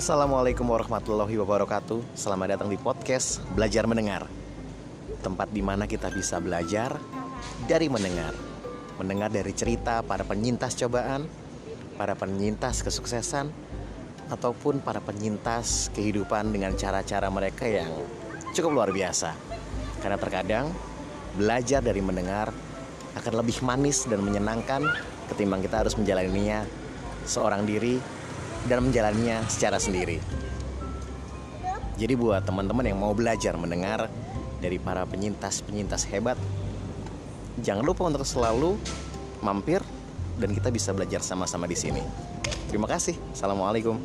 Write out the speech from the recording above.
Assalamualaikum warahmatullahi wabarakatuh. Selamat datang di podcast Belajar Mendengar. Tempat di mana kita bisa belajar dari mendengar. Mendengar dari cerita para penyintas cobaan, para penyintas kesuksesan, ataupun para penyintas kehidupan dengan cara-cara mereka yang cukup luar biasa. Karena terkadang belajar dari mendengar akan lebih manis dan menyenangkan ketimbang kita harus menjalaninya seorang diri dan menjalaninya secara sendiri. Jadi buat teman-teman yang mau belajar mendengar dari para penyintas-penyintas hebat, jangan lupa untuk selalu mampir dan kita bisa belajar sama-sama di sini. Terima kasih. Assalamualaikum.